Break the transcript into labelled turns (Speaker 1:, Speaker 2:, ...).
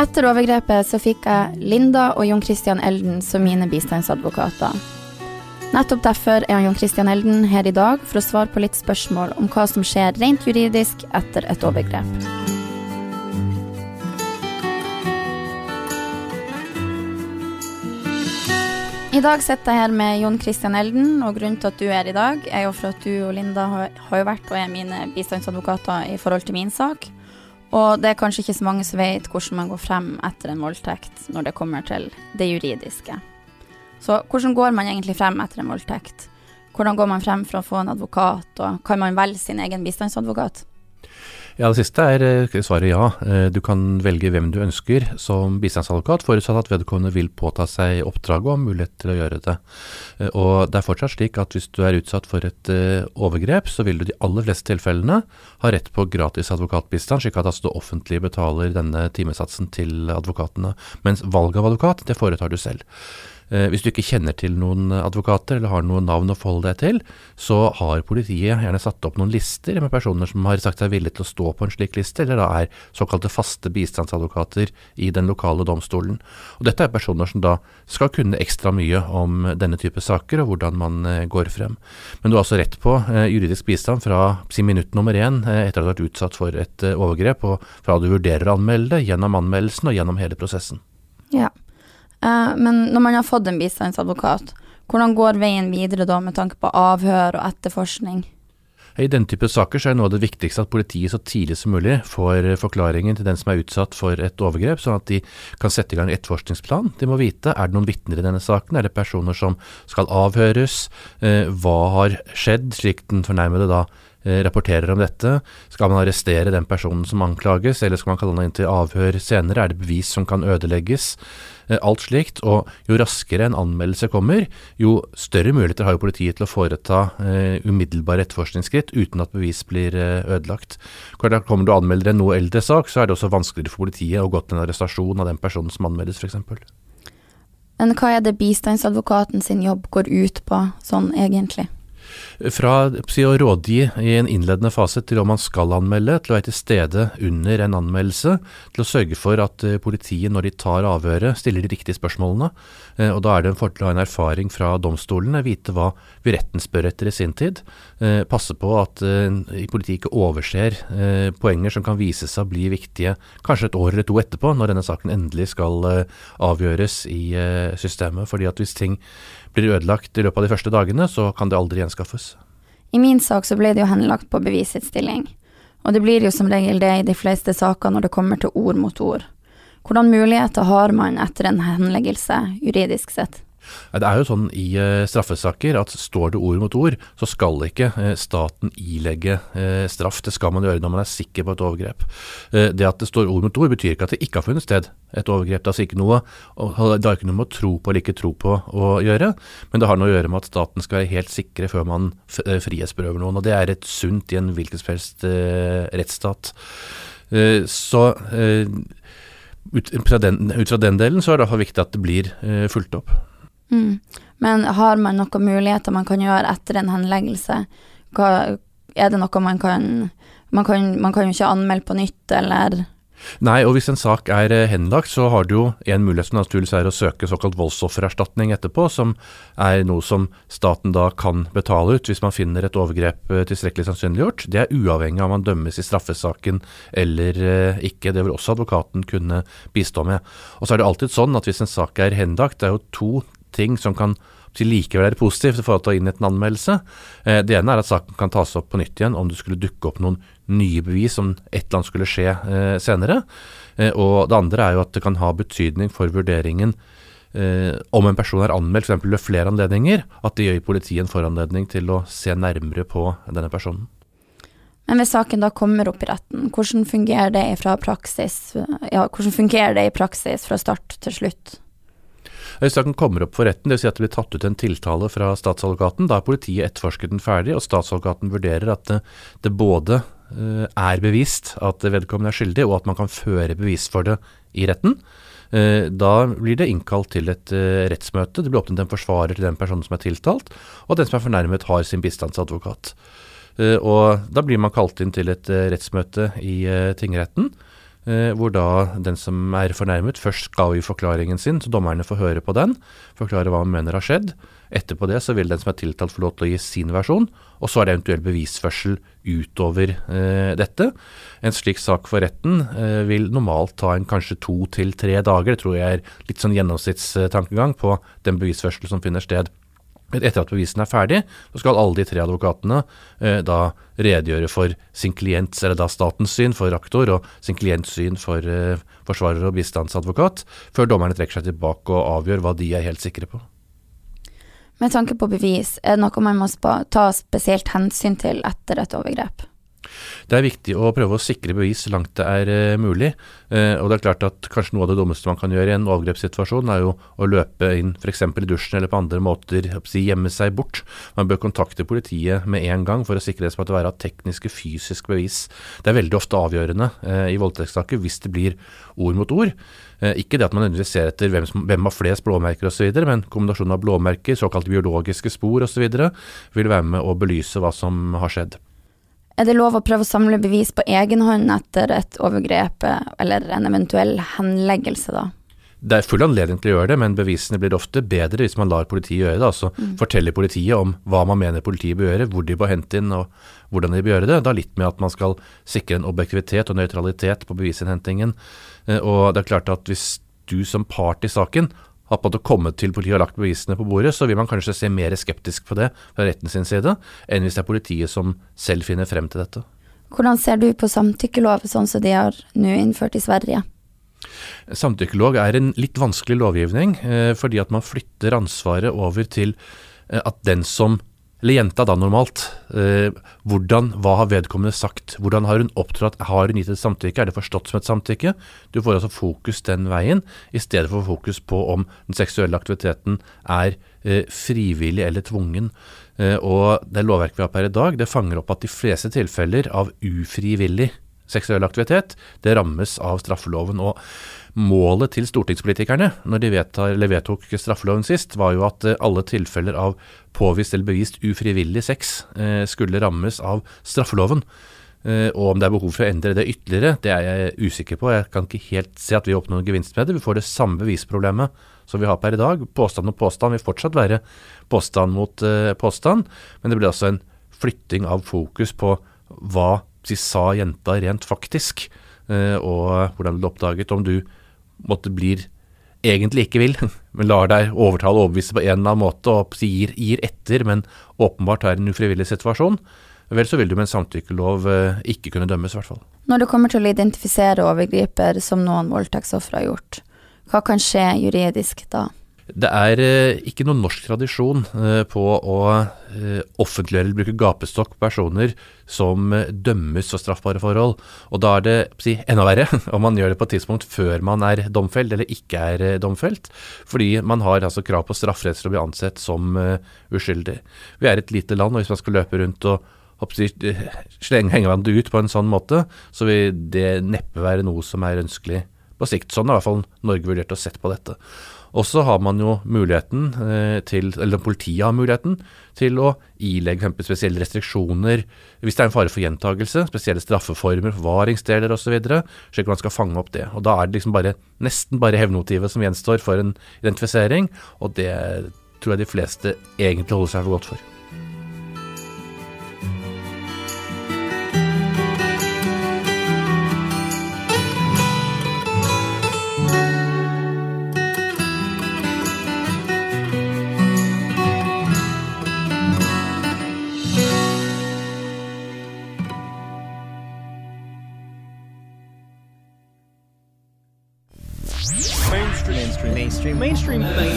Speaker 1: Etter overgrepet så fikk jeg Linda og Jon Christian Elden som mine bistandsadvokater. Nettopp derfor er Jon Christian Elden her i dag for å svare på litt spørsmål om hva som skjer rent juridisk etter et overgrep. I dag sitter jeg her med Jon Christian Elden, og grunnen til at du er her i dag, er jo for at du og Linda har, jo vært og er mine bistandsadvokater i forhold til min sak. Og det er kanskje ikke så mange som vet hvordan man går frem etter en voldtekt når det kommer til det juridiske. Så hvordan går man egentlig frem etter en voldtekt? Hvordan går man frem for å få en advokat, og kan man velge sin egen bistandsadvokat?
Speaker 2: Ja, Det siste er eh, svaret ja. Eh, du kan velge hvem du ønsker som bistandsadvokat, forutsatt at vedkommende vil påta seg oppdraget og har mulighet til å gjøre det. Eh, og det er fortsatt slik at hvis du er utsatt for et overgrep, så vil du de aller fleste tilfellene ha rett på gratis advokatbistand, slik at altså det offentlige betaler denne timesatsen til advokatene. Mens valg av advokat, det foretar du selv. Eh, hvis du ikke kjenner til noen advokater eller har noe navn å forholde deg til, så har politiet gjerne satt opp noen lister med personer som har sagt seg villige til å stå på en slik liste, eller da er såkalte faste bistandsadvokater i den lokale domstolen. Og Dette er personer som da skal kunne ekstra mye om denne type saker og hvordan man eh, går frem. Men du har altså rett på eh, juridisk bistand fra si minutt nummer én etter at du har vært utsatt for et overgrep, og fra du vurderer å anmelde det, gjennom anmeldelsen og gjennom hele prosessen.
Speaker 1: Ja. Uh, men når man har fått en bistandsadvokat, hvordan går veien videre da med tanke på avhør og etterforskning?
Speaker 2: I denne type saker så er noe av det viktigste at politiet så tidlig som mulig får forklaringen til den som er utsatt for et overgrep, sånn at de kan sette i gang etterforskningsplan. De må vite er det noen vitner i denne saken, er det personer som skal avhøres, uh, hva har skjedd, slik den fornærmede da Eh, rapporterer om dette. Skal man arrestere den personen som anklages, eller skal man kalle han inn til avhør senere? Er det bevis som kan ødelegges? Eh, alt slikt. Og jo raskere en anmeldelse kommer, jo større muligheter har jo politiet til å foreta eh, umiddelbare etterforskningsskritt uten at bevis blir eh, ødelagt. Da kommer du og anmelder en noe eldre sak, så er det også vanskeligere for politiet å gå til en arrestasjon av den personen som anmeldes, f.eks.
Speaker 1: Men hva er det bistandsadvokaten sin jobb går ut på, sånn egentlig?
Speaker 2: Fra å rådgi i en innledende fase til om man skal anmelde, til å være til stede under en anmeldelse, til å sørge for at uh, politiet når de tar avhøret, stiller de riktige spørsmålene. Uh, og Da er det en fordel å ha en erfaring fra domstolene, vite hva vi retten spør etter i sin tid. Uh, passe på at politiet ikke overser poenger som kan vise seg å bli viktige kanskje et år eller to etterpå, når denne saken endelig skal avgjøres i systemet. fordi at hvis ting blir ødelagt i løpet av de første dagene, så kan det aldri gjenskaffes.
Speaker 1: I min sak så ble det jo henlagt på bevisstilling, og det blir jo som regel det i de fleste saker når det kommer til ord mot ord. Hvordan muligheter har man etter en henleggelse, juridisk sett?
Speaker 2: Det er jo sånn i uh, straffesaker at står det ord mot ord, så skal ikke uh, staten ilegge uh, straff. Det skal man gjøre når man er sikker på et overgrep. det at det står ord mot ord, betyr ikke at det ikke har funnet sted et overgrep. Det er altså ikke noe, det har ikke noe med å tro på eller ikke tro på å gjøre, men det har noe å gjøre med at staten skal være helt sikre før man frihetsberøver noen. og Det er et sunt i en hvilken som helst rettsstat. så ut fra, den, ut fra, den, delen så er det viktig at det blir fulgt opp.
Speaker 1: Mm. Men har man noen muligheter man kan gjøre etter en henleggelse? Hva, er det noe man kan man kan, man kan jo ikke anmelde på nytt, eller
Speaker 2: Nei, og hvis en sak er eh, henlagt, så har du jo en mulighet som naturligvis er å søke såkalt voldsoffererstatning etterpå, som er noe som staten da kan betale ut hvis man finner et overgrep eh, tilstrekkelig sannsynliggjort. Det er uavhengig av om man dømmes i straffesaken eller eh, ikke. Det vil også advokaten kunne bistå med. Og så er det alltid sånn at hvis en sak er henlagt, det er jo to ting som kan likevel være positivt i forhold til å innhente en anmeldelse. Eh, det ene er at saken kan tas opp på nytt igjen om det skulle dukke opp noen nye bevis om et eller annet skulle skje eh, senere. Eh, og det andre er jo at det kan ha betydning for vurderingen om en person er anmeldt f.eks. ved flere anledninger, at det gjør politiet en foranledning til å se nærmere på denne personen.
Speaker 1: Men hvis saken da kommer opp i retten, hvordan fungerer det praksis, ja, hvordan fungerer det i praksis fra start til slutt?
Speaker 2: Hvis saken kommer opp for retten, dvs. Si at det blir tatt ut en tiltale fra statsadvokaten, da har politiet etterforsket den ferdig, og statsadvokaten vurderer at det, det både uh, er bevist at vedkommende er skyldig, og at man kan føre bevis for det i retten. Uh, da blir det innkalt til et uh, rettsmøte. Det blir åpnet en forsvarer til den personen som er tiltalt, og den som er fornærmet har sin bistandsadvokat. og Da blir man kalt inn til et rettsmøte i tingretten. Eh, hvor da den som er fornærmet først skal gi forklaringen sin, så dommerne får høre på den, forklare hva han mener har skjedd. Etterpå det så vil den som er tiltalt få lov til å gi sin versjon, og så er det eventuell bevisførsel utover eh, dette. En slik sak for retten eh, vil normalt ta en kanskje to til tre dager, det tror jeg er litt sånn gjennomsnittstankegang på den bevisførsel som finner sted. Etter at bevisene er ferdig, så skal alle de tre advokatene eh, da redegjøre for sin klients, eller da statens syn for aktor, og sin klients syn for eh, forsvarer og bistandsadvokat, før dommerne trekker seg tilbake og avgjør hva de er helt sikre på.
Speaker 1: Med tanke på bevis, er det noe man må ta spesielt hensyn til etter et overgrep?
Speaker 2: Det er viktig å prøve å sikre bevis så langt det er uh, mulig. Uh, og det er klart at kanskje noe av det dummeste man kan gjøre i en overgrepssituasjon, er jo å løpe inn f.eks. i dusjen eller på andre måter, si, gjemme seg bort. Man bør kontakte politiet med en gang for å sikre det som at det være tekniske, fysiske bevis. Det er veldig ofte avgjørende uh, i voldtektssaker hvis det blir ord mot ord. Ikke det at man nødvendigvis ser etter hvem, som, hvem har flest blåmerker osv., men kombinasjonen av blåmerker, såkalte biologiske spor osv. vil være med å belyse hva som har skjedd.
Speaker 1: Er det lov å prøve å samle bevis på egen hånd etter et overgrep eller en eventuell henleggelse, da?
Speaker 2: Det er full anledning til å gjøre det, men bevisene blir ofte bedre hvis man lar politiet gjøre det. Altså mm. forteller politiet om hva man mener politiet bør gjøre, hvor de bør hente inn og hvordan de bør gjøre det. Da litt med at man skal sikre en objektivitet og nøytralitet på bevisinnhentingen. Eh, og det er klart at hvis du som part i saken har på en måte kommet til politiet og lagt bevisene på bordet, så vil man kanskje se mer skeptisk på det fra retten sin side, enn hvis det er politiet som selv finner frem til dette.
Speaker 1: Hvordan ser du på samtykkelov, sånn som de har nå innført i Sverige?
Speaker 2: Samtykkelov er en litt vanskelig lovgivning, eh, fordi at man flytter ansvaret over til eh, at den som eller jenta da normalt, eh, hvordan, hva har vedkommende sagt, hvordan har hun opptrådt, har hun gitt et samtykke, er det forstått som et samtykke? Du får altså fokus den veien, i stedet for fokus på om den seksuelle aktiviteten er eh, frivillig eller tvungen. Eh, og det lovverket vi har per i dag, det fanger opp at de fleste tilfeller av ufrivillig seksuell aktivitet, det rammes av straffeloven. og Målet til stortingspolitikerne når de vedtar, vedtok straffeloven sist, var jo at eh, alle tilfeller av påvist eller bevist ufrivillig sex eh, skulle rammes av straffeloven. Eh, og om det er behov for å endre det ytterligere, det er jeg usikker på. Jeg kan ikke helt se at vi oppnår noen gevinst med det. Vi får det samme bevisproblemet som vi har per i dag. Påstand og påstand vil fortsatt være påstand mot eh, påstand, men det blir altså en flytting av fokus på hva si, sa jenta rent faktisk, uh, og hvordan det oppdaget. Om du måtte blir egentlig ikke vil, men lar deg overtale og overbevise på en eller annen måte og gir, gir etter, men åpenbart er en ufrivillig situasjon, vel så vil du med en samtykkelov uh, ikke kunne dømmes, i hvert fall.
Speaker 1: Når det kommer til å identifisere overgriper som noen voldtektsofre har gjort, hva kan skje juridisk da?
Speaker 2: Det er eh, ikke noen norsk tradisjon eh, på å eh, offentliggjøre eller bruke gapestokk på personer som dømmes for straffbare forhold. Og da er det si, enda verre om man gjør det på et tidspunkt før man er domfelt eller ikke er domfelt. Fordi man har altså krav på strafferett å bli ansett som uskyldig. Vi er et lite land, og hvis man skal løpe rundt og slenge hverandre ut på en sånn måte, så vil det neppe være noe som er ønskelig på sikt. Sånn har i hvert fall Norge vurdert å sette på dette. Og så har man jo muligheten eh, til, eller politiet har muligheten til å ilegge spesielle restriksjoner hvis det er en fare for gjentagelse, spesielle straffeformer, forvaringsdeler osv., slik at man skal fange opp det. Og Da er det liksom bare, nesten bare hevnmotivet som gjenstår for en identifisering, og det tror jeg de fleste egentlig holder seg for godt for.
Speaker 3: mainstream thing